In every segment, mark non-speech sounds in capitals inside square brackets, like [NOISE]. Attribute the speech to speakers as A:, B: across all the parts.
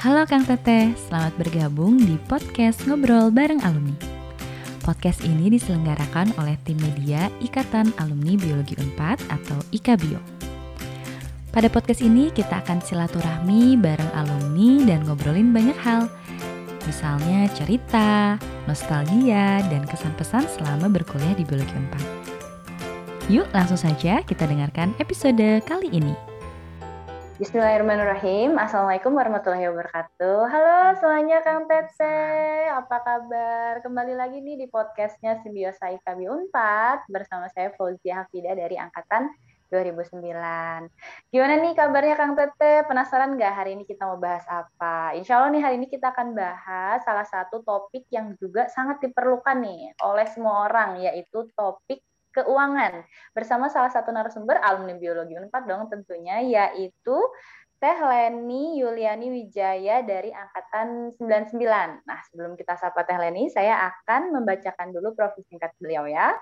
A: Halo Kang Teteh, selamat bergabung di podcast Ngobrol Bareng Alumni. Podcast ini diselenggarakan oleh tim media Ikatan Alumni Biologi Unpad atau IKABIO. Pada podcast ini kita akan silaturahmi bareng alumni dan ngobrolin banyak hal. Misalnya cerita, nostalgia, dan kesan-pesan selama berkuliah di Biologi Unpad. Yuk langsung saja kita dengarkan episode kali ini.
B: Bismillahirrahmanirrahim. Assalamualaikum warahmatullahi wabarakatuh. Halo semuanya Kang Tete, apa kabar? Kembali lagi nih di podcastnya Simbiosa IKB Unpad bersama saya Fauzia Hafida dari Angkatan 2009. Gimana nih kabarnya Kang Tete? Penasaran nggak hari ini kita mau bahas apa? Insya Allah nih hari ini kita akan bahas salah satu topik yang juga sangat diperlukan nih oleh semua orang, yaitu topik keuangan bersama salah satu narasumber alumni biologi Unpad dong tentunya yaitu Teh Leni Yuliani Wijaya dari angkatan 99. Nah, sebelum kita sapa Teh Leni, saya akan membacakan dulu profil singkat beliau ya.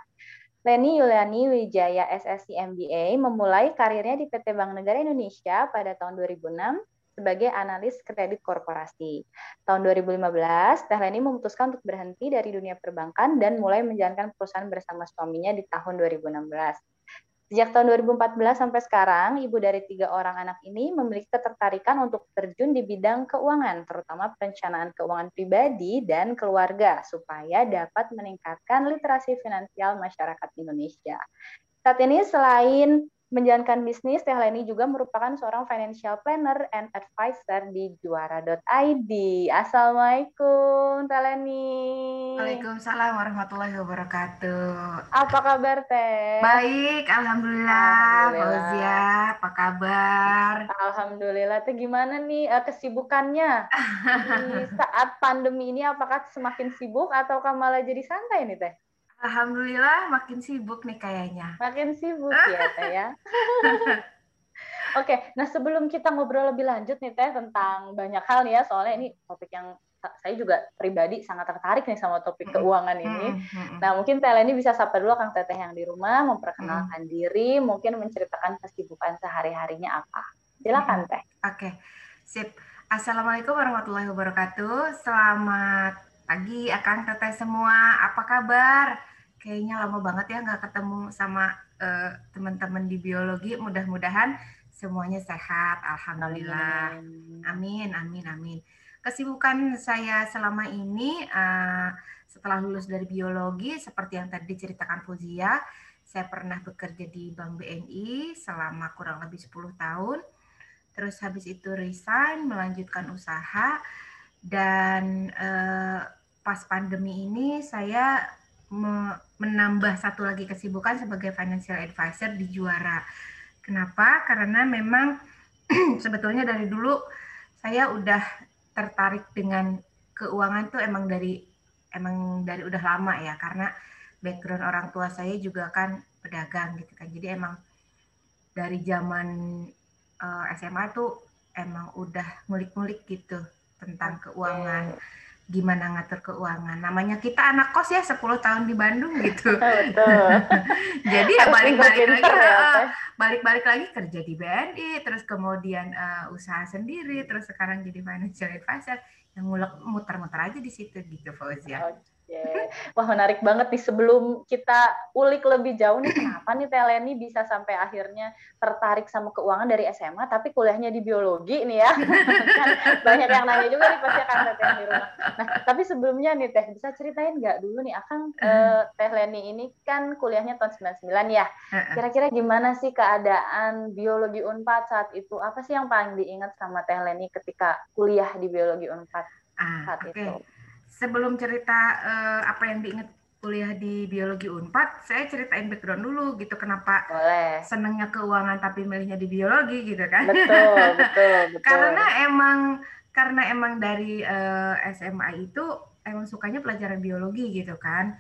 B: Leni Yuliani Wijaya SSC MBA memulai karirnya di PT Bank Negara Indonesia pada tahun 2006 sebagai analis kredit korporasi. Tahun 2015, Teh Leni memutuskan untuk berhenti dari dunia perbankan dan mulai menjalankan perusahaan bersama suaminya di tahun 2016. Sejak tahun 2014 sampai sekarang, ibu dari tiga orang anak ini memiliki ketertarikan untuk terjun di bidang keuangan, terutama perencanaan keuangan pribadi dan keluarga, supaya dapat meningkatkan literasi finansial masyarakat Indonesia. Saat ini selain menjalankan bisnis, Teh Leni juga merupakan seorang financial planner and advisor di juara.id. Assalamualaikum, Teh Leni.
C: Waalaikumsalam warahmatullahi wabarakatuh.
B: Apa kabar, Teh?
C: Baik, Alhamdulillah. Fauzia, apa kabar?
B: Alhamdulillah. Teh gimana nih uh, kesibukannya [LAUGHS] di saat pandemi ini? Apakah semakin sibuk ataukah malah jadi santai nih, Teh?
C: Alhamdulillah makin sibuk nih kayaknya.
B: Makin sibuk [LAUGHS] ya Teh ya. [LAUGHS] Oke, nah sebelum kita ngobrol lebih lanjut nih Teh tentang banyak hal nih ya, soalnya ini topik yang saya juga pribadi sangat tertarik nih sama topik keuangan ini. Nah mungkin Teh ini bisa sapa dulu Kang Teteh yang di rumah, memperkenalkan diri, mungkin menceritakan kesibukan sehari-harinya apa. Silakan Teh.
C: Oke, sip. Assalamualaikum warahmatullahi wabarakatuh. Selamat pagi Akang Teteh semua. Apa kabar? kayaknya lama banget ya nggak ketemu sama uh, teman-teman di biologi. Mudah-mudahan semuanya sehat. Alhamdulillah. Amin, amin, amin. Kesibukan saya selama ini uh, setelah lulus dari biologi, seperti yang tadi diceritakan Fuzia, saya pernah bekerja di Bank BNI selama kurang lebih 10 tahun. Terus habis itu resign, melanjutkan usaha, dan uh, pas pandemi ini saya menambah satu lagi kesibukan sebagai financial advisor di Juara. Kenapa? Karena memang [CLEARS THROAT] sebetulnya dari dulu saya udah tertarik dengan keuangan tuh emang dari emang dari udah lama ya karena background orang tua saya juga kan pedagang gitu kan. Jadi emang dari zaman uh, eh, SMA tuh emang udah ngulik-ngulik gitu tentang keuangan gimana ngatur keuangan. Namanya kita anak kos ya 10 tahun di Bandung gitu. [LAUGHS] [LAUGHS] Jadi ya balik-balik lagi ya, balik-balik lagi kerja di BNI, terus kemudian uh, usaha sendiri, terus sekarang jadi financial advisor yang ngulek muter-muter aja di situ gitu Fauzia.
B: Yeah. Wah menarik banget nih sebelum kita ulik lebih jauh nih kenapa nih Teleni bisa sampai akhirnya tertarik sama keuangan dari SMA tapi kuliahnya di biologi nih ya kan banyak yang nanya juga nih pasti akan Teh di rumah. Nah tapi sebelumnya nih Teh bisa ceritain nggak dulu nih akan uh, Teh Leni ini kan kuliahnya tahun 99 ya. Kira-kira gimana sih keadaan biologi Unpad saat itu? Apa sih yang paling diingat sama Teh Leni ketika kuliah di biologi Unpad
C: ah, saat okay. itu? Sebelum cerita uh, apa yang diingat kuliah di biologi Unpad, saya ceritain background dulu gitu kenapa
B: Boleh.
C: senangnya keuangan tapi milihnya di biologi gitu kan.
B: Betul, [LAUGHS] betul, betul.
C: karena emang karena emang dari uh, eh, SMA itu emang sukanya pelajaran biologi gitu kan.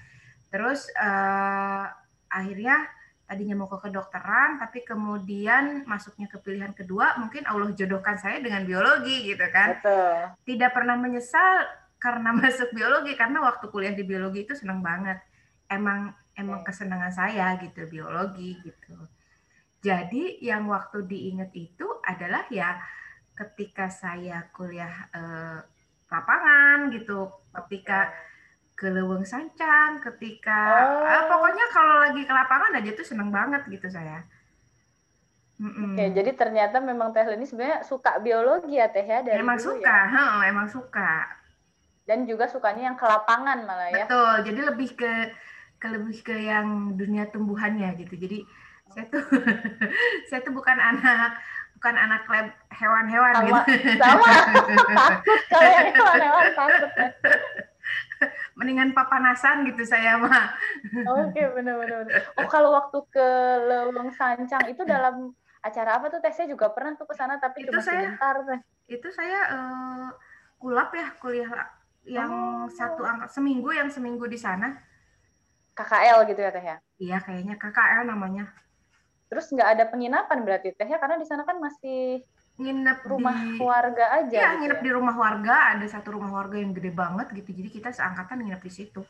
C: Terus uh, akhirnya tadinya mau ke kedokteran tapi kemudian masuknya ke pilihan kedua mungkin Allah jodohkan saya dengan biologi gitu kan.
B: Betul.
C: Tidak pernah menyesal karena [LAUGHS] masuk biologi karena waktu kuliah di biologi itu senang banget emang emang kesenangan saya gitu biologi gitu jadi yang waktu diinget itu adalah ya ketika saya kuliah uh, lapangan gitu, ketika ke Leweng Sancang, ketika oh. uh, pokoknya kalau lagi ke lapangan aja tuh seneng banget gitu saya.
B: Mm-mm. Oke, jadi ternyata memang Teh Leni sebenarnya suka biologi ya Teh ya dari
C: Emang dulu suka, ya? He, emang suka.
B: Dan juga sukanya yang ke lapangan malah ya.
C: Betul, jadi lebih ke ke lebih ke yang dunia tumbuhannya gitu. Jadi saya tuh [LAUGHS] saya tuh bukan anak bukan anak lab hewan-hewan
B: gitu. Sama, [LAUGHS] takut kalau hewan-hewan takut.
C: Mendingan papanasan gitu saya mah.
B: Oke, benar-benar. [LAUGHS] Oh, kalau waktu ke Leweng Sancang itu dalam acara apa tuh Teh? Saya juga pernah tuh ke sana tapi itu cuma saya, sebentar.
C: Itu saya uh, kulap ya kuliah yang oh. satu angkat seminggu yang seminggu di sana.
B: KKL gitu ya Teh ya?
C: Iya, kayaknya KKL namanya.
B: Terus nggak ada penginapan berarti Teh ya? Karena di sana kan masih
C: nginep
B: rumah di, warga aja.
C: Iya, gitu nginep ya? di rumah warga. Ada satu rumah warga yang gede banget gitu. Jadi kita seangkatan nginep di situ.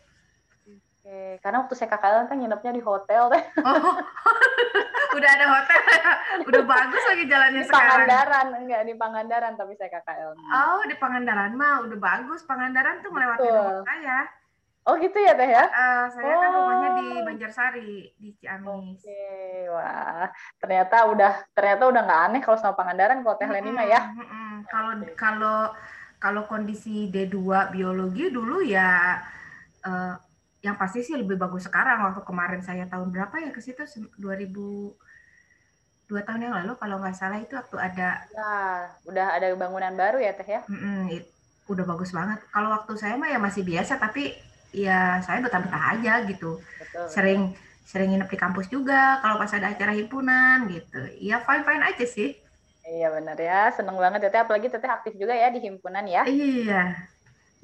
B: Oke, karena waktu saya KKL kan nginepnya di hotel teh. [LAUGHS] Oh, [LAUGHS]
C: udah ada hotel? [LAUGHS] Udah bagus lagi jalannya
B: di
C: sekarang.
B: Pangandaran, enggak di Pangandaran tapi saya KKL.
C: Oh, di Pangandaran mah udah bagus. Pangandaran tuh melewati rumah saya.
B: Oh gitu ya teh ya?
C: Uh, saya oh. kan rumahnya di oh. Banjarsari di Ciamis.
B: Oke, okay. wah ternyata udah ternyata udah nggak aneh kalau sama Pangandaran kalau teh Leni mah ya.
C: Kalau kalau kalau kondisi D2 biologi dulu ya uh, yang pasti sih lebih bagus sekarang waktu kemarin saya tahun berapa ya ke situ? 2000 dua tahun yang lalu kalau nggak salah itu waktu ada
B: nah udah ada bangunan baru ya teh ya?
C: Mm -mm, it, udah bagus banget. Kalau waktu saya mah ya masih biasa tapi ya saya betah-betah aja gitu. Betul. sering sering nginep di kampus juga kalau pas ada acara himpunan gitu. Ya fine fine aja sih.
B: Iya benar ya. Seneng banget teteh apalagi teteh aktif juga ya di himpunan ya.
C: Iya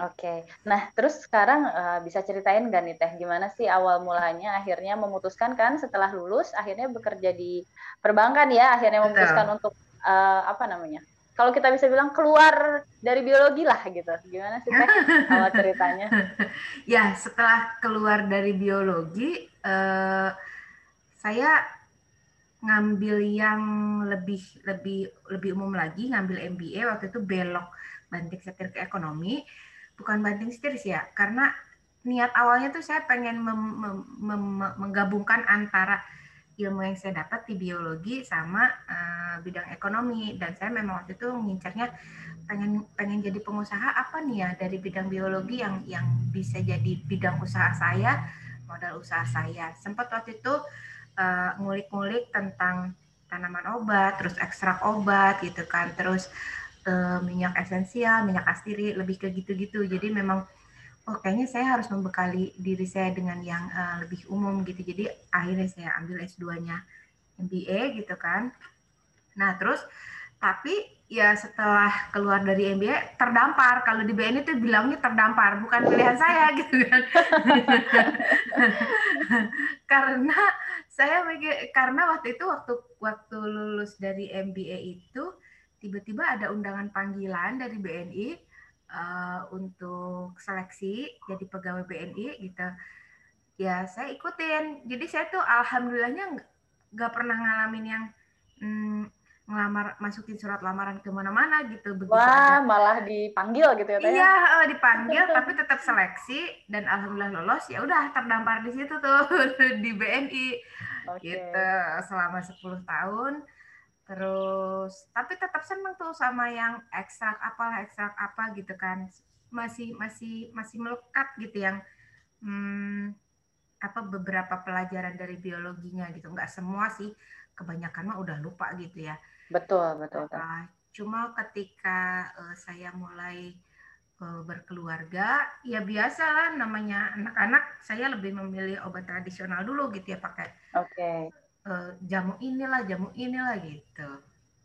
B: Oke, nah terus sekarang uh, bisa ceritain gak nih Teh, gimana sih awal mulanya akhirnya memutuskan kan setelah lulus akhirnya bekerja di perbankan ya, akhirnya memutuskan Betul. untuk uh, apa namanya? Kalau kita bisa bilang keluar dari biologi lah gitu, gimana sih Teh awal ceritanya? [LAUGHS]
C: ya setelah keluar dari biologi, uh, saya ngambil yang lebih lebih lebih umum lagi, ngambil MBA waktu itu belok banting setir ke ekonomi bukan banting setir sih ya karena niat awalnya tuh saya pengen mem, mem, mem, menggabungkan antara ilmu yang saya dapat di biologi sama uh, bidang ekonomi. Dan saya memang waktu itu mengincarnya pengen pengen jadi pengusaha apa nih ya dari bidang biologi yang yang bisa jadi bidang usaha saya modal usaha saya? Sempat waktu itu uh, ngulik-ngulik tentang tanaman obat terus ekstrak obat gitu kan. Terus uh, minyak esensial, minyak astiri, lebih ke gitu-gitu. Jadi memang oh kayaknya saya harus membekali diri saya dengan yang uh, lebih umum gitu. Jadi akhirnya saya ambil S2-nya MBA gitu kan. Nah, terus tapi ya setelah keluar dari MBA terdampar. Kalau di BNI itu bilangnya terdampar, bukan pilihan saya [LAUGHS] gitu kan. [LAUGHS] karena saya karena waktu itu waktu waktu lulus dari MBA itu tiba-tiba ada undangan panggilan dari BNI uh, eh, untuk seleksi jadi pegawai BNI gitu. Ya saya ikutin. Jadi saya tuh alhamdulillahnya nggak pernah ngalamin yang mm, ngelamar masukin surat lamaran ke mana-mana gitu.
B: Begitu wah malah dipanggil gitu ya
C: Tanya? iya uh, dipanggil [LAUGHS] tapi tetap seleksi dan alhamdulillah lolos. Ya udah terdampar di situ tuh [LAUGHS] di BNI okay. gitu selama 10 tahun terus tapi tetap seneng tuh sama yang ekstrak apalah ekstrak apa gitu kan. Masih masih masih melekat gitu yang hmm, apa beberapa pelajaran dari biologinya gitu. Nggak semua sih kebanyakan mah udah lupa gitu ya.
B: Betul betul, betul.
C: Uh, cuma ketika uh, saya mulai uh, berkeluarga ya biasa lah namanya anak-anak saya lebih memilih obat tradisional dulu gitu ya pakai
B: oke. okay
C: uh, jamu inilah jamu inilah gitu.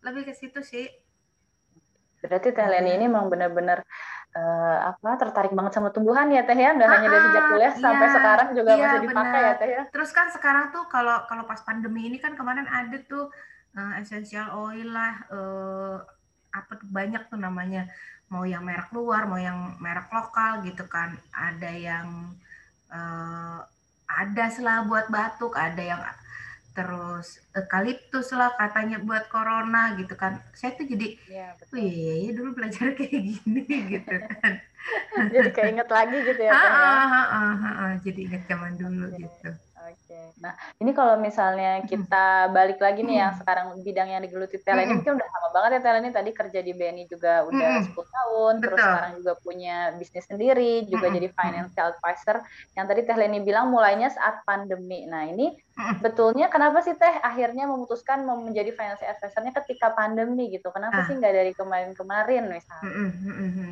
C: Lebih ke situ sih.
B: Berarti Teh Leni ini memang benar-benar uh, apa tertarik banget sama tumbuhan ya Teh ya? Nggak hanya dari sejak kuliah iya, sampai sekarang juga iya, masih dipakai bener. ya Teh ya?
C: Terus kan sekarang tuh kalau kalau pas pandemi ini kan kemarin ada tuh uh, essential oil lah uh, apa banyak tuh namanya. Mau yang merek luar mau yang merek lokal gitu kan. Ada yang uh, ada selah buat batuk ada yang terus eukaliptus lah katanya buat corona gitu kan. Saya tuh jadi, ya, betul. oh iya, iya dulu belajar [LAUGHS] kayak gini gitu kan. [LAUGHS]
B: jadi keinget lagi gitu ya.
C: Ah, ah, ah, ah, jadi inget zaman dulu okay. gitu.
B: Oke. Nah, ini kalau misalnya kita balik lagi nih yang sekarang bidang yang digeluti Tela ini mungkin udah lama banget ya Tela ini tadi kerja di BNI juga udah 10 tahun, Betul. terus sekarang juga punya bisnis sendiri, juga jadi financial advisor. Yang tadi Teh Leni bilang mulainya saat pandemi. Nah, ini betulnya kenapa sih Teh akhirnya memutuskan menjadi financial advisornya ketika pandemi gitu? Kenapa ah. sih nggak dari kemarin-kemarin misalnya?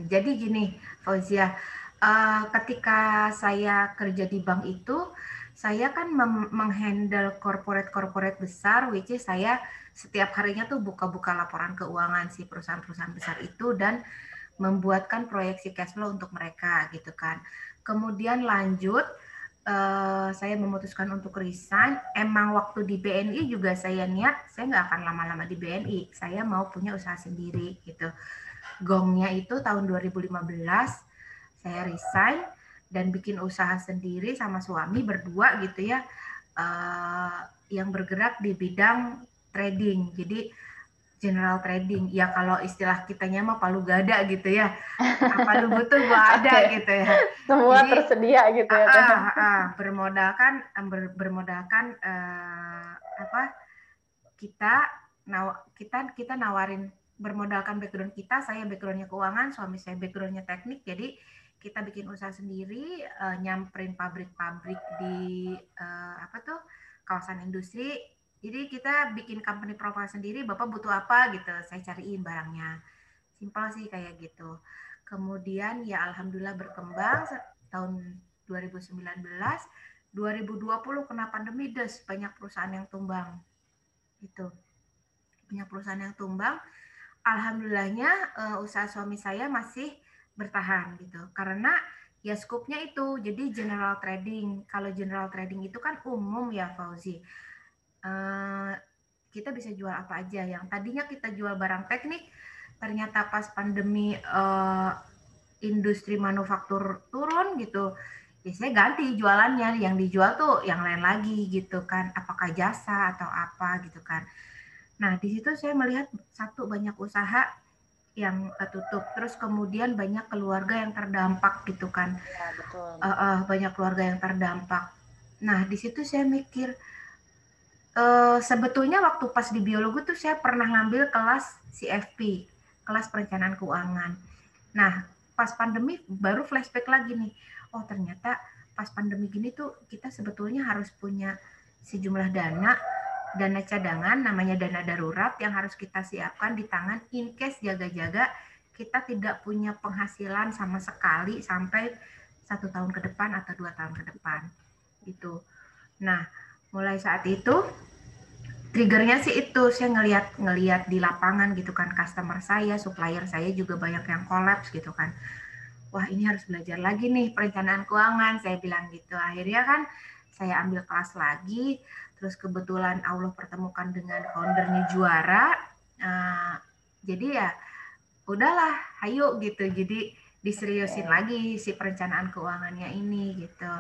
C: Jadi gini, Fauzia, uh, ketika saya kerja di bank itu saya kan menghandle corporate-corporate besar, which is saya setiap harinya tuh buka-buka laporan keuangan si perusahaan-perusahaan besar itu dan membuatkan proyeksi cash flow untuk mereka gitu kan. Kemudian lanjut, uh, saya memutuskan untuk resign. Emang waktu di BNI juga saya niat, saya nggak akan lama-lama di BNI. Saya mau punya usaha sendiri gitu. Gongnya itu tahun 2015, saya resign dan bikin usaha sendiri sama suami berdua gitu ya uh, yang bergerak di bidang trading. Jadi general trading. Ya kalau istilah kitanya mah palu gada gitu ya. Apa lu butuh gua [LAUGHS] ada okay. gitu ya.
B: Semua Jadi, tersedia gitu ya. uh,
C: uh, uh, bermodalkan ber, bermodalkan uh, apa kita naw kita kita nawarin bermodalkan background kita saya backgroundnya keuangan suami saya backgroundnya teknik. Jadi kita bikin usaha sendiri, uh, nyamperin pabrik-pabrik di uh, apa tuh kawasan industri. Jadi kita bikin company profile sendiri, Bapak butuh apa gitu, saya cariin barangnya. Simpel sih kayak gitu. Kemudian ya alhamdulillah berkembang tahun 2019, 2020 kena pandemi des banyak perusahaan yang tumbang. Gitu. Banyak perusahaan yang tumbang. Alhamdulillahnya uh, usaha suami saya masih bertahan gitu. Karena ya skupnya itu jadi general trading. Kalau general trading itu kan umum ya Fauzi. Uh, kita bisa jual apa aja. Yang tadinya kita jual barang teknik ternyata pas pandemi uh, industri manufaktur turun gitu ya saya ganti jualannya. Yang dijual tuh yang lain lagi gitu kan. Apakah jasa atau apa gitu kan. Nah di situ saya melihat satu banyak usaha yang uh, tutup. Terus kemudian banyak keluarga yang terdampak gitu kan. Ya, betul. Uh, uh, banyak keluarga yang terdampak. Nah, di situ saya mikir uh, sebetulnya waktu pas di biologi tuh saya pernah ngambil kelas CFP, kelas perencanaan keuangan. Nah, pas pandemi baru flashback lagi nih. Oh, ternyata pas pandemi gini tuh kita sebetulnya harus punya sejumlah dana dana cadangan namanya dana darurat yang harus kita siapkan di tangan in case jaga-jaga kita tidak punya penghasilan sama sekali sampai satu tahun ke depan atau dua tahun ke depan itu. Nah mulai saat itu triggernya sih itu saya ngelihat ngelihat di lapangan gitu kan customer saya supplier saya juga banyak yang kolaps gitu kan wah ini harus belajar lagi nih perencanaan keuangan saya bilang gitu akhirnya kan saya ambil kelas lagi terus kebetulan Allah pertemukan dengan foundernya juara. Uh, jadi ya udahlah ayo gitu. Jadi diseriusin lagi si perencanaan keuangannya ini gitu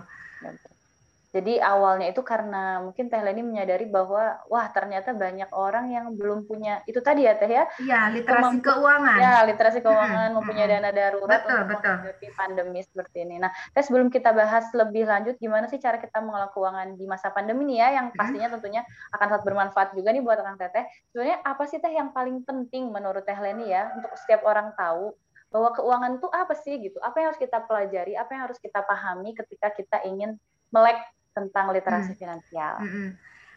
B: jadi awalnya itu karena mungkin Teh Leni menyadari bahwa wah ternyata banyak orang yang belum punya itu tadi ya Teh ya.
C: Iya, literasi keuangan.
B: Ya, literasi keuangan, hmm, mempunyai dana darurat betul, untuk betul. menghadapi pandemi seperti ini. Nah, Teh sebelum kita bahas lebih lanjut gimana sih cara kita mengelola keuangan di masa pandemi nih ya yang pastinya tentunya akan sangat bermanfaat juga nih buat Kang Teteh. Sebenarnya apa sih Teh yang paling penting menurut Teh Leni ya untuk setiap orang tahu bahwa keuangan itu apa sih gitu? Apa yang harus kita pelajari, apa yang harus kita pahami ketika kita ingin melek tentang literasi hmm. finansial. Hmm, hmm.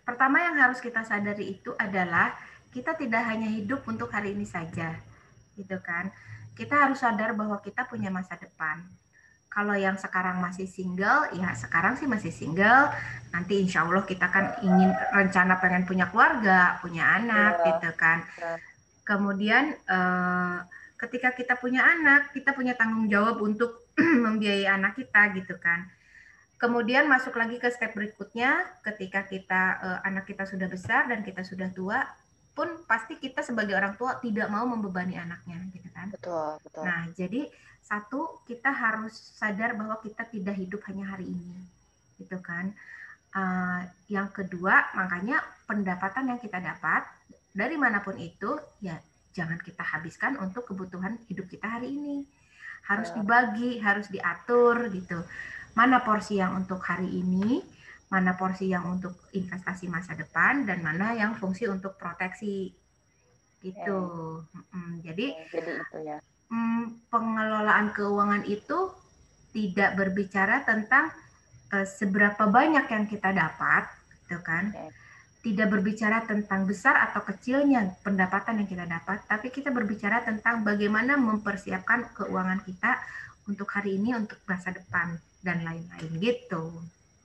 C: Pertama yang harus kita sadari itu adalah kita tidak hanya hidup untuk hari ini saja, gitu kan? Kita harus sadar bahwa kita punya masa depan. Kalau yang sekarang masih single, ya sekarang sih masih single. Nanti insya Allah kita kan ingin rencana pengen punya keluarga, punya anak, ya. gitu kan. Kemudian eh, ketika kita punya anak, kita punya tanggung jawab untuk [CLEARS THROAT] membiayai anak kita, gitu kan Kemudian masuk lagi ke step berikutnya, ketika kita uh, anak kita sudah besar dan kita sudah tua, pun pasti kita sebagai orang tua tidak mau membebani anaknya, gitu kan?
B: Betul, betul.
C: Nah, jadi satu kita harus sadar bahwa kita tidak hidup hanya hari ini, gitu kan? Uh, yang kedua, makanya pendapatan yang kita dapat dari mana pun itu ya jangan kita habiskan untuk kebutuhan hidup kita hari ini. Harus dibagi, harus diatur gitu. Mana porsi yang untuk hari ini, mana porsi yang untuk investasi masa depan dan mana yang fungsi untuk proteksi gitu. Ya. Jadi, jadi itu ya. Hmm, pengelolaan keuangan itu tidak berbicara tentang uh, seberapa banyak yang kita dapat, gitu kan? Okay. Tidak berbicara tentang besar atau kecilnya pendapatan yang kita dapat, tapi kita berbicara tentang bagaimana mempersiapkan keuangan kita untuk hari ini, untuk masa depan dan lain-lain gitu.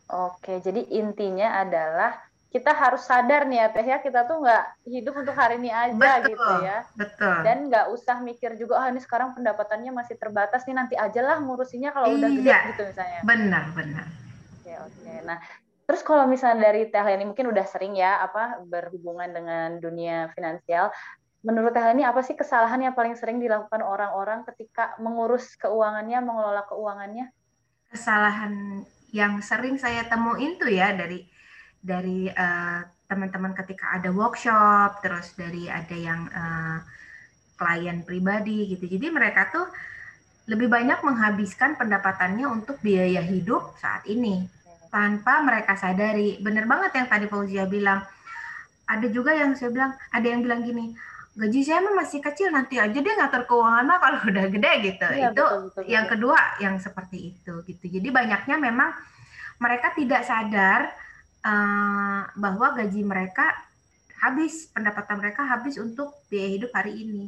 B: Oke, jadi intinya adalah kita harus sadar nih ya teh ya. Kita tuh nggak hidup untuk hari ini aja betul, gitu ya.
C: betul.
B: Dan nggak usah mikir juga ah ini sekarang pendapatannya masih terbatas nih nanti aja lah ngurusinya kalau udah gede iya, gitu misalnya.
C: Benar benar.
B: Oke oke. Nah terus kalau misalnya dari teh ini mungkin udah sering ya apa berhubungan dengan dunia finansial. Menurut teh ini apa sih kesalahan yang paling sering dilakukan orang-orang ketika mengurus keuangannya mengelola keuangannya
C: kesalahan yang sering saya temuin tuh ya dari dari uh, teman-teman ketika ada workshop, terus dari ada yang uh, klien pribadi gitu. Jadi mereka tuh lebih banyak menghabiskan pendapatannya untuk biaya hidup saat ini tanpa mereka sadari. Bener banget yang tadi Fauzia bilang. Ada juga yang saya bilang, ada yang bilang gini, gaji saya mah masih kecil nanti aja dia ngatur keuangan mah kalau [LAUGHS] udah gede gitu. Iya, itu betul, betul, yang kedua yang seperti itu gitu. Jadi banyaknya memang mereka tidak sadar uh, bahwa gaji mereka habis, pendapatan mereka habis untuk biaya hidup hari ini.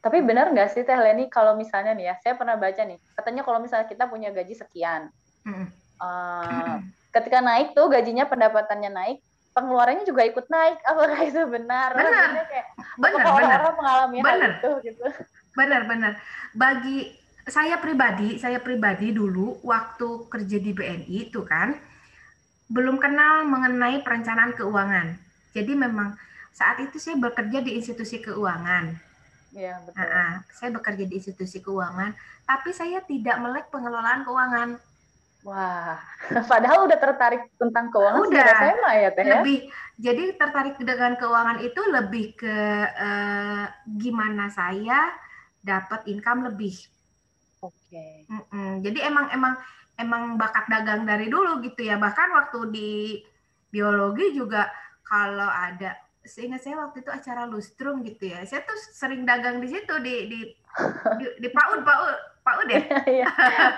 B: Tapi benar nggak sih Teh Leni kalau misalnya nih ya, saya pernah baca nih, katanya kalau misalnya kita punya gaji sekian, mm. uh, ketika naik tuh gajinya pendapatannya naik, pengeluarannya juga ikut naik. Apakah [LAUGHS] itu benar?
C: Benar. Kayak, benar, benar. Orang mengalami benar. itu gitu. Benar, benar. Bagi saya pribadi, saya pribadi dulu waktu kerja di BNI itu kan, belum kenal mengenai perencanaan keuangan. Jadi memang saat itu saya bekerja di institusi keuangan.
B: Ya, betul.
C: Nah, saya bekerja di institusi keuangan, tapi saya tidak melek pengelolaan keuangan.
B: Wah, [LAUGHS] padahal udah tertarik tentang keuangan
C: udah SMA ya teh ya? Lebih, jadi tertarik dengan keuangan itu lebih ke eh, gimana saya dapat income lebih.
B: Oke.
C: Okay. Jadi emang emang emang bakat dagang dari dulu gitu ya. Bahkan waktu di biologi juga kalau ada seingat saya waktu itu acara lustrum gitu ya. Saya tuh sering dagang di situ di di di, di PAUD PAUD PAUD ya. [LAUGHS]
B: Iya.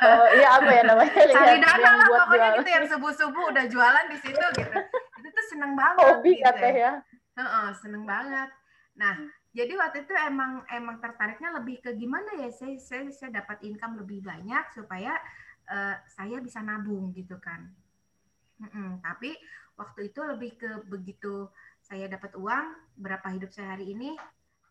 B: oh, iya apa ya namanya? [LAUGHS]
C: Cari dana lah pokoknya jualan. gitu yang subuh-subuh udah jualan di situ gitu. Itu tuh seneng banget
B: Hobi
C: gitu.
B: ya. ya.
C: Heeh, seneng banget. Nah, jadi waktu itu emang emang tertariknya lebih ke gimana ya saya saya, saya dapat income lebih banyak supaya uh, saya bisa nabung gitu kan. Mm-mm, tapi waktu itu lebih ke begitu saya dapat uang berapa hidup saya hari ini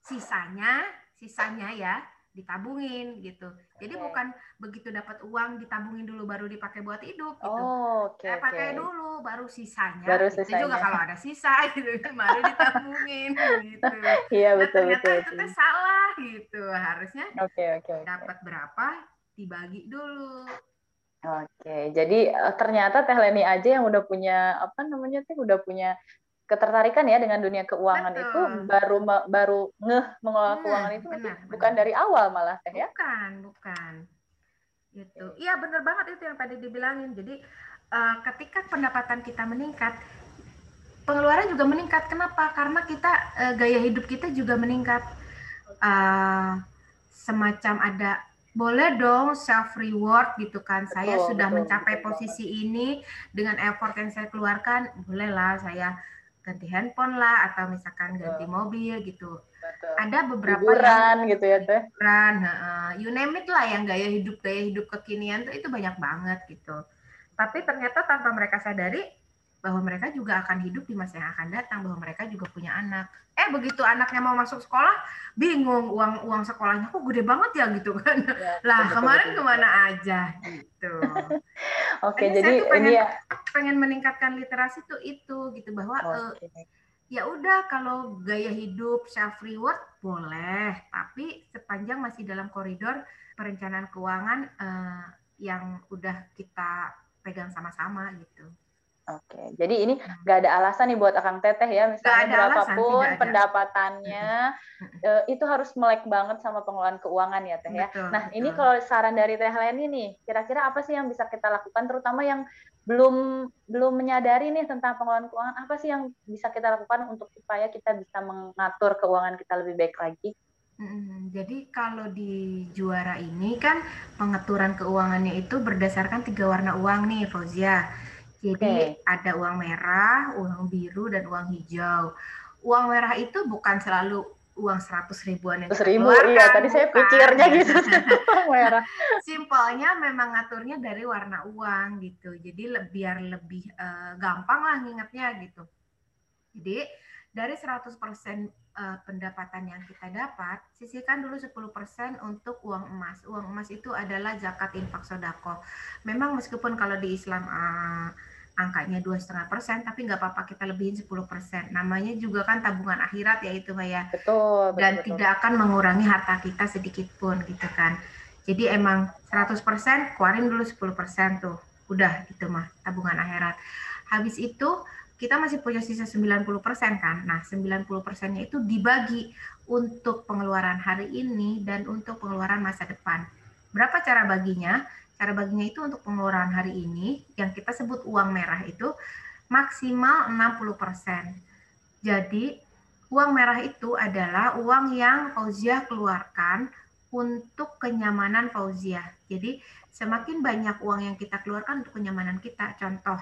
C: sisanya sisanya ya ditabungin gitu. Jadi okay. bukan begitu dapat uang ditabungin dulu baru dipakai buat hidup gitu.
B: Oh, oke.
C: Okay, saya pakai okay. dulu baru sisanya.
B: Baru
C: gitu.
B: sisanya.
C: juga kalau ada sisa [LAUGHS] gitu baru ditabungin gitu. [LAUGHS]
B: Iya betul
C: nah,
B: ternyata
C: betul. itu salah gitu. Harusnya
B: okay, okay,
C: dapat berapa dibagi dulu
B: Oke, jadi uh, ternyata Teh Leni aja yang udah punya apa namanya Teh udah punya ketertarikan ya dengan dunia keuangan Betul. itu baru baru ngeh mengelola hmm, keuangan itu benar, bukan benar. dari awal malah Teh ya?
C: Bukan, bukan. Gitu. Iya benar banget itu yang tadi dibilangin. Jadi uh, ketika pendapatan kita meningkat, pengeluaran juga meningkat. Kenapa? Karena kita uh, gaya hidup kita juga meningkat. Uh, semacam ada boleh dong self reward gitu kan. saya sudah betul, mencapai betul, posisi betul. ini dengan effort yang saya keluarkan, bolehlah saya ganti handphone lah atau misalkan betul. ganti mobil gitu. Betul. Ada beberapa
B: liburan yang, gitu ya teh.
C: Liburan, uh, you name it lah yang gaya hidup gaya hidup kekinian tuh itu banyak banget gitu. Tapi ternyata tanpa mereka sadari bahwa mereka juga akan hidup di masa yang akan datang, bahwa mereka juga punya anak. Eh begitu anaknya mau masuk sekolah, bingung uang uang sekolahnya kok gede banget ya gitu kan. Ya, lah betul, kemarin betul, ke mana betul. aja gitu. [LAUGHS]
B: Oke, jadi, jadi
C: pengen,
B: ini ya
C: pengen meningkatkan literasi tuh itu gitu bahwa okay. uh, ya udah kalau gaya hidup self reward boleh, tapi sepanjang masih dalam koridor perencanaan keuangan uh, yang udah kita pegang sama-sama gitu.
B: Oke, jadi ini hmm. nggak ada alasan nih buat Akang Teteh ya, misalnya berapapun alasan, pendapatannya, uh, itu harus melek banget sama pengelolaan keuangan ya Teh ya. Betul, nah betul. ini kalau saran dari Teh Leni nih, kira-kira apa sih yang bisa kita lakukan, terutama yang belum belum menyadari nih tentang pengelolaan keuangan, apa sih yang bisa kita lakukan untuk supaya kita bisa mengatur keuangan kita lebih baik lagi?
C: Hmm, jadi kalau di juara ini kan pengaturan keuangannya itu berdasarkan tiga warna uang nih, Fauzia. Jadi okay. ada uang merah, uang biru, dan uang hijau. Uang merah itu bukan selalu uang seratus ribuan yang
B: ribu, iya tadi saya pikirnya gitu [LAUGHS] merah.
C: Simpelnya memang ngaturnya dari warna uang gitu. Jadi biar lebih uh, gampang lah ngingetnya gitu. Jadi dari 100% uh, pendapatan yang kita dapat, sisihkan dulu 10% untuk uang emas. Uang emas itu adalah zakat infak sodako. Memang meskipun kalau di Islam uh, angkanya dua setengah persen, tapi nggak apa-apa kita lebihin 10 persen. Namanya juga kan tabungan akhirat ya itu ya.
B: Betul.
C: Dan
B: betul,
C: tidak akan mengurangi harta kita sedikit pun gitu kan. Jadi emang 100 persen, keluarin dulu 10 persen tuh. Udah itu mah tabungan akhirat. Habis itu kita masih punya sisa 90 persen kan. Nah 90 persennya itu dibagi untuk pengeluaran hari ini dan untuk pengeluaran masa depan. Berapa cara baginya? Cara baginya itu untuk pengeluaran hari ini yang kita sebut uang merah itu maksimal 60%. Jadi uang merah itu adalah uang yang Fauzia keluarkan untuk kenyamanan Fauzia. Jadi semakin banyak uang yang kita keluarkan untuk kenyamanan kita, contoh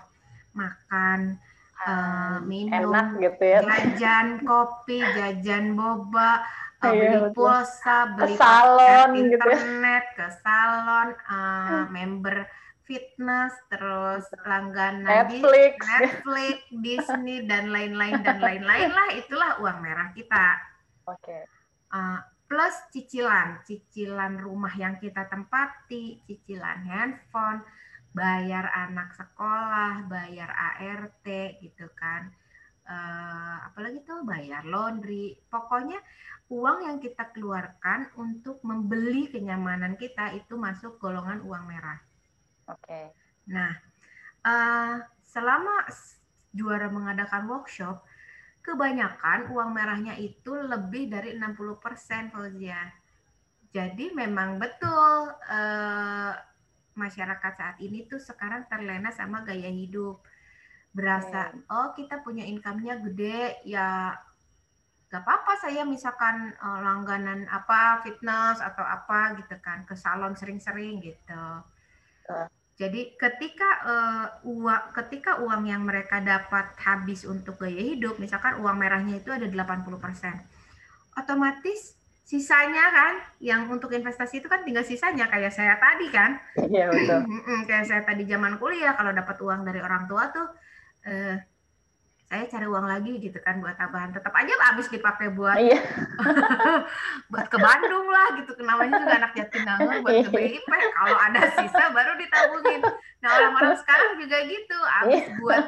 C: makan, uh, minum,
B: Enak gitu ya.
C: jajan kopi, jajan boba, uh, beli pulsa, beli
B: ke salon,
C: gitu ya. internet, gitu. ke salon, uh, member fitness, terus langganan
B: Netflix,
C: di, Netflix, Disney dan lain-lain dan lain-lain lah itulah uang merah kita.
B: Oke. Okay.
C: Uh, plus cicilan, cicilan rumah yang kita tempati, cicilan handphone, bayar anak sekolah, bayar ART gitu kan. Uh, apalagi tuh bayar laundry. Pokoknya uang yang kita keluarkan untuk membeli kenyamanan kita itu masuk golongan uang merah.
B: Oke. Okay.
C: Nah, uh, selama juara mengadakan workshop, kebanyakan uang merahnya itu lebih dari 60% Fauzia. Jadi memang betul uh, masyarakat saat ini tuh sekarang terlena sama gaya hidup. Berasa, okay. oh kita punya income-nya gede, ya gak apa-apa saya misalkan uh, langganan apa fitness atau apa gitu kan ke salon sering-sering gitu. Uh. Jadi ketika uh, uang ketika uang yang mereka dapat habis untuk gaya hidup, misalkan uang merahnya itu ada 80%. Otomatis sisanya kan yang untuk investasi itu kan tinggal sisanya kayak saya tadi kan.
B: Iya betul. [LAUGHS]
C: kayak saya tadi zaman kuliah kalau dapat uang dari orang tua tuh uh, saya cari uang lagi gitu kan buat tambahan tetap aja habis dipakai buat iya. [LAUGHS] buat ke Bandung lah gitu namanya juga anak Jatinangor buat ke BIP kalau ada sisa baru ditabungin nah orang-orang sekarang juga gitu habis iya. buat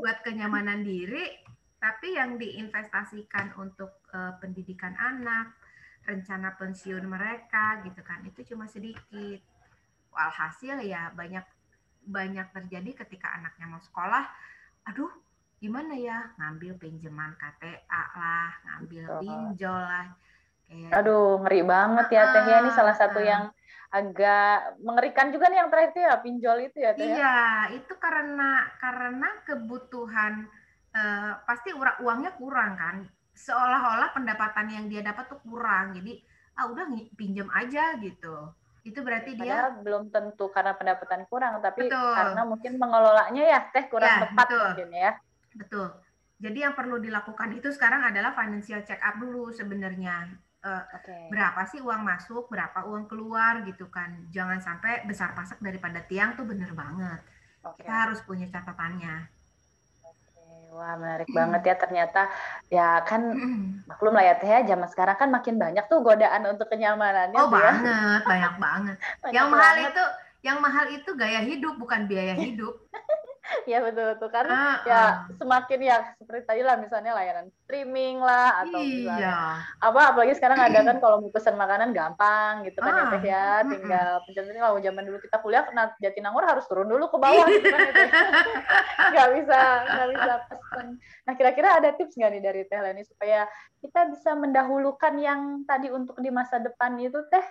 C: buat kenyamanan diri tapi yang diinvestasikan untuk uh, pendidikan anak rencana pensiun mereka gitu kan. Itu cuma sedikit. Walhasil ya banyak banyak terjadi ketika anaknya mau sekolah aduh gimana ya ngambil pinjaman KTA lah ngambil pinjol lah.
B: Kayak aduh ngeri banget ya teh. Ya ini salah satu yang agak mengerikan juga nih yang terakhir itu ya pinjol itu ya teh
C: ya? iya itu karena karena kebutuhan uh, pasti uangnya kurang kan seolah-olah pendapatan yang dia dapat tuh kurang jadi ah udah pinjam aja gitu itu berarti dia
B: Padahal belum tentu karena pendapatan kurang tapi betul. karena mungkin mengelolanya ya teh kurang ya, tepat betul. mungkin ya
C: Betul. Jadi yang perlu dilakukan itu sekarang adalah financial check up dulu sebenarnya. Uh, eh, okay. Berapa sih uang masuk, berapa uang keluar gitu kan. Jangan sampai besar pasak daripada tiang tuh bener banget. Okay. Kita harus punya catatannya.
B: Wah menarik mm. banget ya ternyata ya kan mm. maklum lah ya teh ya zaman sekarang kan makin banyak tuh godaan untuk kenyamanannya.
C: Oh ya. banget, ya. banyak banget. [LAUGHS] banyak yang mahal itu yang mahal itu gaya hidup bukan biaya hidup. [LAUGHS] [LAUGHS]
B: Iya betul betul. Karena uh, ya semakin ya seperti tadi lah misalnya layanan streaming lah atau iya. misalnya apa apalagi sekarang ada kan kalau mau pesan makanan gampang gitu kan uh, ya teh ya. Tinggal pencet ini kalau zaman dulu kita kuliah nah Jatinangor harus turun dulu ke bawah gitu kan ya [LAUGHS] nggak bisa nggak bisa pesan. Nah kira-kira ada tips nggak nih dari teh Leni supaya kita bisa mendahulukan yang tadi untuk di masa depan itu teh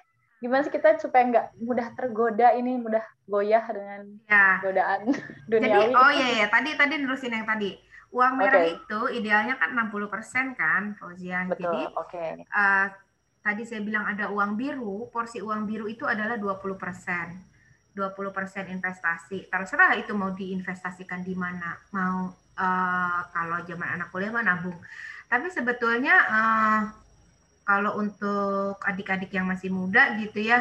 B: gimana sih kita supaya nggak mudah tergoda ini mudah goyah dengan ya. godaan [LAUGHS]
C: duniawi. Jadi oh iya ya tadi tadi nerusin yang tadi uang merah okay. itu idealnya kan 60% kan Fauzia. Betul, Jadi okay. uh, eh, tadi saya bilang ada uang biru, porsi uang biru itu adalah 20%. 20% investasi. Terserah itu mau diinvestasikan di mana. Mau uh, kalau zaman anak kuliah mah nabung. Tapi sebetulnya uh, kalau untuk adik-adik yang masih muda gitu ya,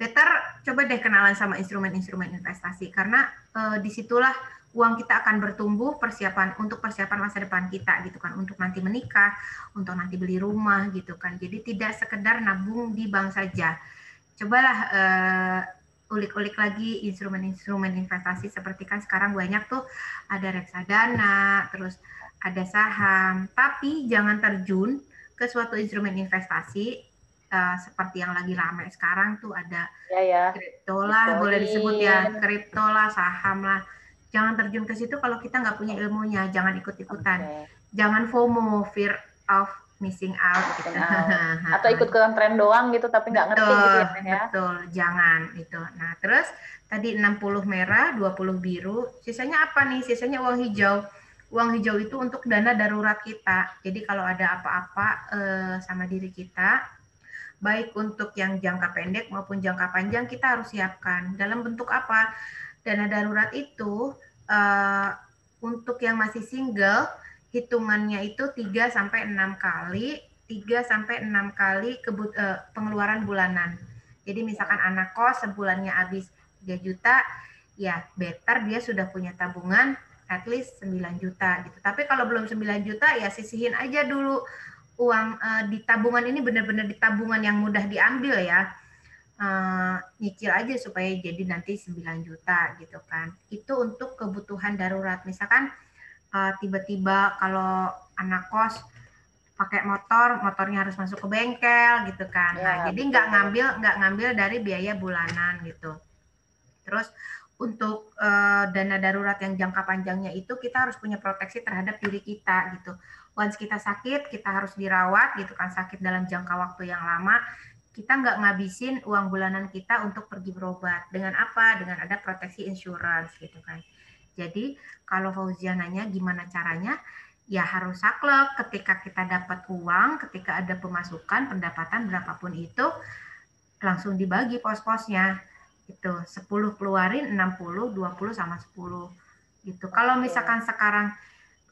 C: better coba deh kenalan sama instrumen-instrumen investasi. Karena uh, di situlah uang kita akan bertumbuh persiapan untuk persiapan masa depan kita gitu kan. Untuk nanti menikah untuk nanti beli rumah gitu kan. Jadi tidak sekedar nabung di bank saja. Cobalah uh, ulik-ulik lagi instrumen-instrumen investasi seperti kan sekarang banyak tuh. Ada reksadana terus ada saham. Tapi jangan terjun ke suatu instrumen investasi uh, seperti yang lagi ramai sekarang tuh ada
B: ya, ya.
C: kripto lah boleh disebut ya kripto lah saham lah. Jangan terjun ke situ kalau kita nggak punya ilmunya jangan ikut-ikutan. Okay. jangan FOMO fear of missing out. Gitu. [LAUGHS]
B: atau ikut ikutan tren doang gitu tapi nggak ngerti gitu ya,
C: ya. betul. Jangan itu nah terus tadi 60 merah 20 biru. Sisanya apa nih? Sisanya uang hijau uang hijau itu untuk dana darurat kita. Jadi kalau ada apa-apa eh, sama diri kita, baik untuk yang jangka pendek maupun jangka panjang kita harus siapkan. Dalam bentuk apa? Dana darurat itu eh, untuk yang masih single hitungannya itu 3 sampai 6 kali 3 sampai 6 kali kebut, eh, pengeluaran bulanan. Jadi misalkan anak kos sebulannya habis 3 juta, ya better dia sudah punya tabungan at least 9 juta gitu. Tapi kalau belum 9 juta ya sisihin aja dulu uang uh, di tabungan ini benar-benar di tabungan yang mudah diambil ya. Uh, nyicil aja supaya jadi nanti 9 juta gitu kan. Itu untuk kebutuhan darurat. Misalkan uh, tiba-tiba kalau anak kos pakai motor, motornya harus masuk ke bengkel gitu kan. Ya, nah, jadi nggak ngambil nggak ngambil dari biaya bulanan gitu. Terus untuk uh, dana darurat yang jangka panjangnya itu kita harus punya proteksi terhadap diri kita gitu. Once kita sakit, kita harus dirawat gitu kan sakit dalam jangka waktu yang lama. Kita nggak ngabisin uang bulanan kita untuk pergi berobat. Dengan apa? Dengan ada proteksi insurance gitu kan. Jadi kalau Fauzia nanya gimana caranya, ya harus saklek ketika kita dapat uang, ketika ada pemasukan, pendapatan berapapun itu, langsung dibagi pos-posnya itu 10 keluarin 60 20 sama 10 gitu. Kalau misalkan sekarang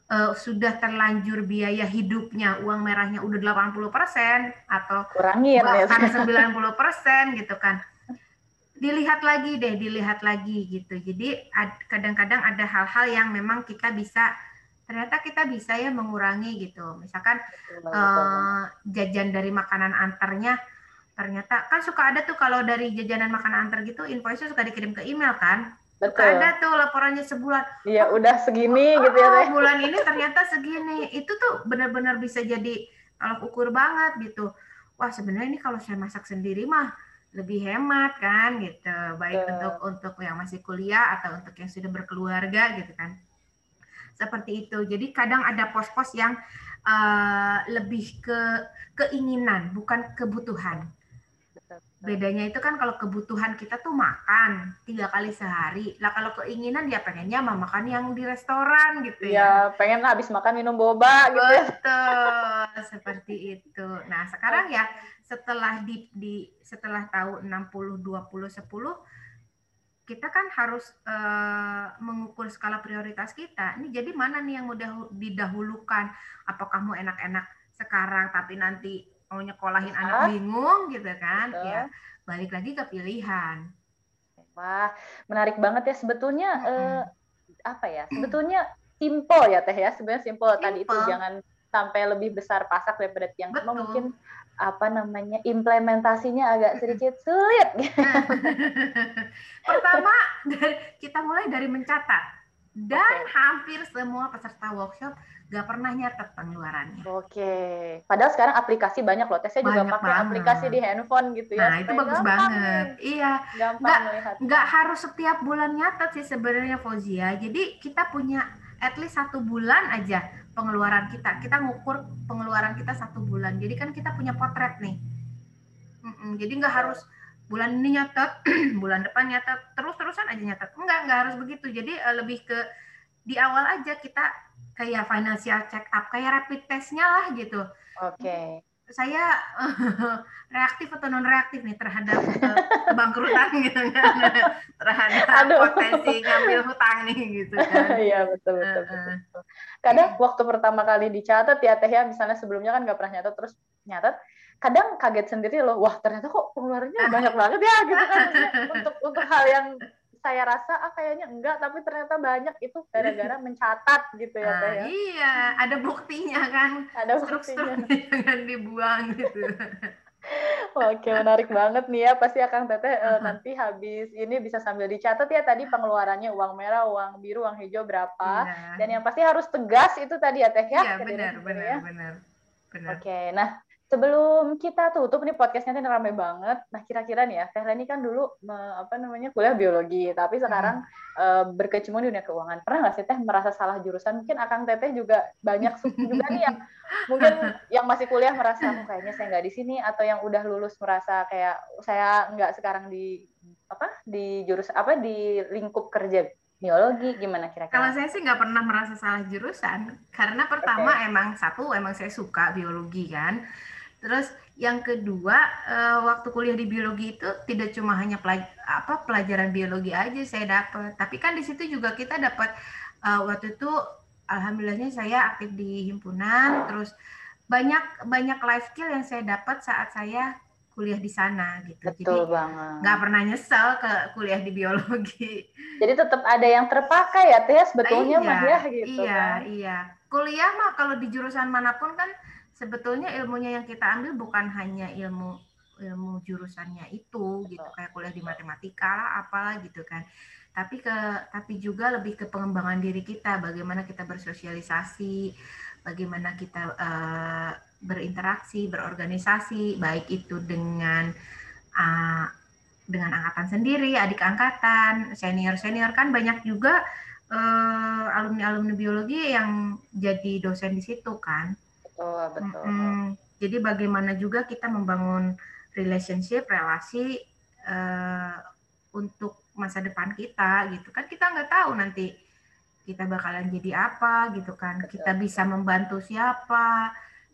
C: uh, sudah terlanjur biaya hidupnya uang merahnya udah 80 persen atau
B: kurangin
C: ya. bahkan ya. [LAUGHS] 90 persen gitu kan dilihat lagi deh dilihat lagi gitu. Jadi kadang-kadang ada hal-hal yang memang kita bisa ternyata kita bisa ya mengurangi gitu. Misalkan uh, jajan dari makanan antarnya ternyata kan suka ada tuh kalau dari jajanan makanan antar gitu invoice suka dikirim ke email kan Betul. Suka ada tuh laporannya sebulan.
B: Iya, udah segini oh, gitu ya.
C: Oh, bulan ini [LAUGHS] ternyata segini. Itu tuh benar-benar bisa jadi kalau ukur banget gitu. Wah, sebenarnya ini kalau saya masak sendiri mah lebih hemat kan gitu. Baik Betul. untuk untuk yang masih kuliah atau untuk yang sudah berkeluarga gitu kan. Seperti itu. Jadi kadang ada pos-pos yang uh, lebih ke keinginan, bukan kebutuhan bedanya itu kan kalau kebutuhan kita tuh makan tiga kali sehari lah kalau keinginan dia pengennya mah makan yang di restoran gitu
B: ya, ya pengen habis makan minum boba
C: gitu ya. betul [LAUGHS] seperti itu nah sekarang ya setelah di, di setelah tahu 60 20 10 kita kan harus uh, mengukur skala prioritas kita. Ini jadi mana nih yang mudah didahulukan? Apakah mau enak-enak sekarang tapi nanti mau nyekolahin anak bingung gitu kan Betul. ya balik lagi ke pilihan.
B: Wah menarik banget ya. Sebetulnya hmm. eh, apa ya sebetulnya simple ya teh ya. Sebenarnya simple. Tadi itu jangan sampai lebih besar pasak daripada yang Betul. mungkin apa namanya implementasinya agak sedikit sulit. [LAUGHS]
C: Pertama dari, kita mulai dari mencatat dan okay. hampir semua peserta workshop gak pernah nyatet pengeluarannya.
B: Oke, okay. padahal sekarang aplikasi banyak loh. Tesnya juga pakai banget. aplikasi di handphone gitu ya.
C: Nah itu bagus banget. Nih. Iya. Gampang gak, harus setiap bulan nyatet sih sebenarnya Fauzia. Jadi kita punya at least satu bulan aja pengeluaran kita. Kita ngukur pengeluaran kita satu bulan. Jadi kan kita punya potret nih. Mm-mm, jadi nggak harus bulan ini nyatet, [CLEARS THROAT] bulan depan nyatet, terus-terusan aja nyatet. Enggak, nggak harus begitu. Jadi uh, lebih ke di awal aja kita kayak financial check up, kayak rapid testnya lah gitu.
B: Oke. Okay.
C: Saya uh, [LAUGHS] reaktif atau non reaktif nih terhadap uh, kebangkrutan [LAUGHS] gitu kan, terhadap Aduh. potensi ngambil hutang nih gitu kan. [LAUGHS]
B: Iya betul betul. Uh, betul kadang waktu pertama kali dicatat ya teh ya misalnya sebelumnya kan nggak pernah nyatat terus nyatat kadang kaget sendiri loh wah ternyata kok pengeluarannya banyak banget ya gitu kan [LAUGHS] untuk untuk hal yang saya rasa ah kayaknya enggak tapi ternyata banyak itu gara-gara mencatat gitu ya teh ya.
C: iya ada buktinya kan
B: ada buktinya [LAUGHS]
C: jangan dibuang gitu [LAUGHS]
B: Oke, menarik banget nih ya. Pasti akan Teteh uh, nanti habis ini bisa sambil dicatat ya tadi pengeluarannya uang merah, uang biru, uang hijau berapa. Ya. Dan yang pasti harus tegas itu tadi ya Teh ya.
C: Iya, benar, benar, ya. benar.
B: Benar. Oke, nah sebelum kita tutup nih podcastnya ini ramai banget. Nah kira-kira nih ya, Teh Leni kan dulu apa namanya kuliah biologi, tapi sekarang hmm. uh, berkecimpung di dunia keuangan. Pernah nggak sih Teh merasa salah jurusan? Mungkin akan Teteh juga banyak juga nih yang [LAUGHS] mungkin yang masih kuliah merasa oh, kayaknya saya nggak di sini, atau yang udah lulus merasa kayak saya nggak sekarang di apa di jurus apa di lingkup kerja biologi gimana kira-kira?
C: Kalau saya sih nggak pernah merasa salah jurusan karena pertama okay. emang satu emang saya suka biologi kan Terus yang kedua, uh, waktu kuliah di biologi itu tidak cuma hanya pelaj apa pelajaran biologi aja saya dapat, tapi kan di situ juga kita dapat uh, waktu itu alhamdulillahnya saya aktif di himpunan, terus banyak banyak life skill yang saya dapat saat saya kuliah di sana gitu.
B: Betul Jadi banget.
C: Nggak pernah nyesel ke kuliah di biologi.
B: Jadi tetap ada yang terpakai ya, Teh sebetulnya
C: iya,
B: mah ya gitu.
C: Iya, kan? iya. Kuliah mah kalau di jurusan mana pun kan sebetulnya ilmunya yang kita ambil bukan hanya ilmu ilmu jurusannya itu gitu kayak kuliah di matematika lah apalah gitu kan. Tapi ke tapi juga lebih ke pengembangan diri kita bagaimana kita bersosialisasi bagaimana kita uh, berinteraksi berorganisasi baik itu dengan uh, dengan angkatan sendiri adik angkatan senior senior. Kan banyak juga uh, eh, alumni alumni biologi yang jadi dosen di situ kan
B: betul betul.
C: Hmm, jadi bagaimana juga kita membangun relationship relasi uh, untuk masa depan kita gitu kan. Kita nggak tahu nanti kita bakalan jadi apa gitu kan. Betul. kita bisa membantu siapa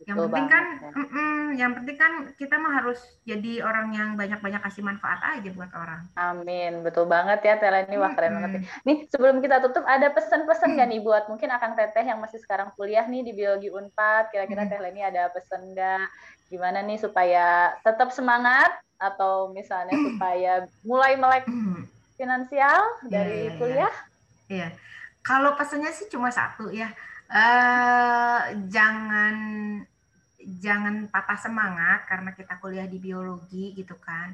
C: yang Betul penting kan, mm -mm, yang penting kan kita mah harus jadi orang yang banyak-banyak kasih manfaat aja buat orang.
B: Amin, betul banget ya Tela ini wah keren banget. Nih sebelum kita tutup ada pesan-pesan nggak nih buat mungkin akan Teteh yang masih sekarang kuliah nih di biologi Unpad, kira-kira Teh ini ada pesan nggak? Gimana nih supaya tetap semangat atau misalnya supaya mulai melek finansial dari yeah, iya. kuliah?
C: Iya, yeah. kalau pesannya sih cuma satu ya uh, jangan jangan patah semangat karena kita kuliah di biologi gitu kan.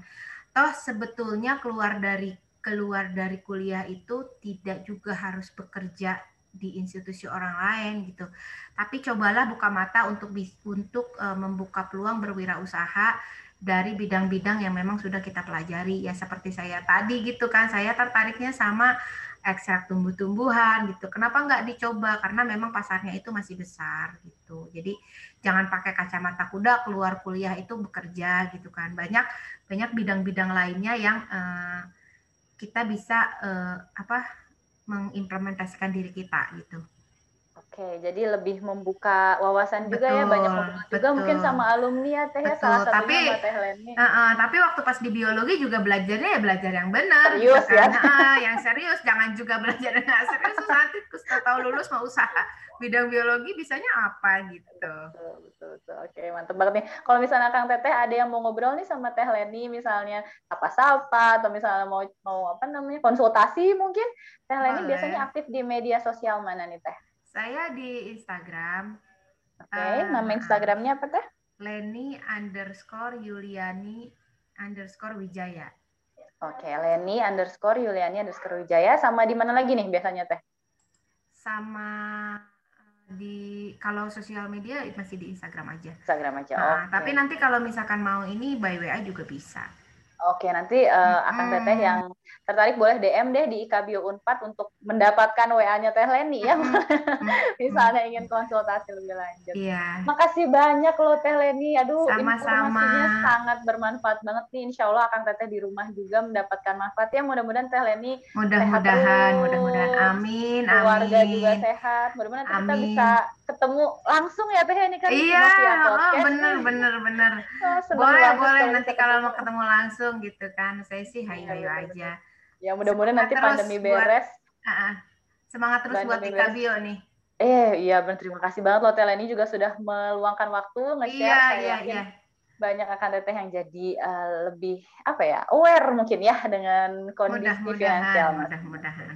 C: Toh sebetulnya keluar dari keluar dari kuliah itu tidak juga harus bekerja di institusi orang lain gitu. Tapi cobalah buka mata untuk untuk uh, membuka peluang berwirausaha dari bidang-bidang yang memang sudah kita pelajari ya seperti saya tadi gitu kan. Saya tertariknya sama ekstrak tumbuh-tumbuhan gitu. Kenapa nggak dicoba? Karena memang pasarnya itu masih besar gitu. Jadi jangan pakai kacamata kuda keluar kuliah itu bekerja gitu kan. Banyak banyak bidang-bidang lainnya yang uh, kita bisa uh, apa mengimplementasikan diri kita gitu.
B: Oke, jadi lebih membuka wawasan betul, juga ya banyak betul. juga mungkin sama alumni ya teh ya salah satunya tapi, sama teh Leni.
C: Uh, uh, tapi waktu pas di biologi juga belajarnya ya belajar yang benar.
B: Serius
C: gitu
B: kan?
C: ya. Uh, yang serius, jangan juga [LAUGHS] belajar yang serius. Nanti tahu lulus mau usaha bidang biologi bisanya apa gitu.
B: Betul, betul, betul. Oke, mantep banget nih. Kalau misalnya Kang Teteh ada yang mau ngobrol nih sama Teh Leni misalnya apa-sapa atau misalnya mau mau apa namanya konsultasi mungkin Teh Leni biasanya aktif di media sosial mana nih Teh?
C: Saya di Instagram.
B: Oke, okay, uh, nama Instagramnya apa teh?
C: Leni underscore Yuliani underscore Wijaya.
B: Oke, Leni underscore Yuliani underscore Wijaya. Sama di mana lagi nih biasanya teh?
C: Sama eh, di kalau sosial media masih di Instagram aja.
B: Instagram aja.
C: Nah,
B: Oke.
C: Tapi nanti kalau misalkan mau ini by WA juga bisa.
B: Oke, nanti uh, akan
C: Mm-mm.
B: teteh yang tertarik boleh DM deh di IKBio Unpad untuk mendapatkan WA-nya Teh Leni ya. [LAUGHS] Misalnya ingin konsultasi lebih lanjut.
C: Iya.
B: Makasih banyak loh Teh Leni. Aduh,
C: Sama-sama.
B: informasinya sangat bermanfaat banget nih. Insya Allah akan Teteh di rumah juga mendapatkan manfaat ya. Mudah-mudahan Teh Leni
C: Mudah-mudahan, mudah-mudahan. Amin,
B: keluarga
C: amin.
B: juga sehat. Mudah-mudahan kita bisa ketemu langsung ya Teh ini kan
C: Iya, oh, bener, bener, bener.
B: Oh,
C: Boleh, boleh. Nanti kalau mau
B: ketemu.
C: ketemu langsung gitu kan. Saya sih
B: Iya,
C: hayu-hayu
B: bener-bener.
C: aja.
B: Ya mudah-mudahan nanti pandemi
C: buat-
B: beres.
C: Ah. Semangat terus
B: Pandemi
C: buat
B: beres.
C: Ika Bio nih.
B: Eh, iya benar terima kasih banget loh Teh Leni juga sudah meluangkan waktu nge-share.
C: Iya,
B: Saya
C: iya, iya.
B: Banyak akan teteh yang jadi eh, lebih apa ya aware mungkin ya dengan kondisi finansial.
C: Mudah-mudahan.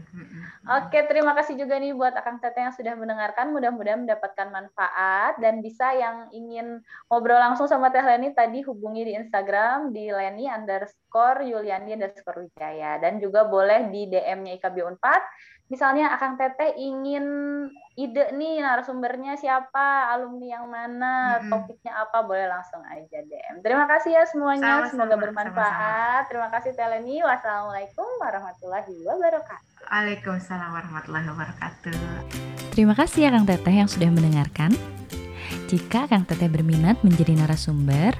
B: Oke, terima kasih juga nih buat Akang Teteh yang sudah mendengarkan. Mudah-mudahan mendapatkan manfaat dan bisa yang ingin ngobrol langsung sama Teh Leni tadi hubungi di Instagram di Leni underscore Yuliani underscore Wijaya dan juga boleh di DM-nya IKB Unpad. Misalnya Akang Teteh ingin ide nih narasumbernya siapa, alumni yang mana,
C: Mm-mm.
B: topiknya apa, boleh langsung aja DM. Terima kasih ya semuanya,
C: Sama-sama,
B: semoga bermanfaat. Terima kasih Teh Leni. Wassalamualaikum warahmatullahi wabarakatuh.
C: Waalaikumsalam warahmatullahi wabarakatuh.
A: Terima kasih ya Kang Teteh yang sudah mendengarkan. Jika Kang Teteh berminat menjadi narasumber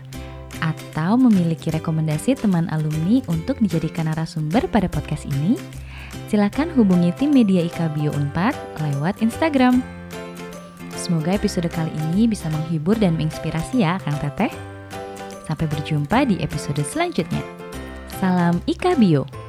A: atau memiliki rekomendasi teman alumni untuk dijadikan narasumber pada podcast ini, silakan hubungi tim media IKBio Unpad lewat Instagram. Semoga episode kali ini bisa menghibur dan menginspirasi ya Kang Teteh. Sampai berjumpa di episode selanjutnya. Salam IKBio.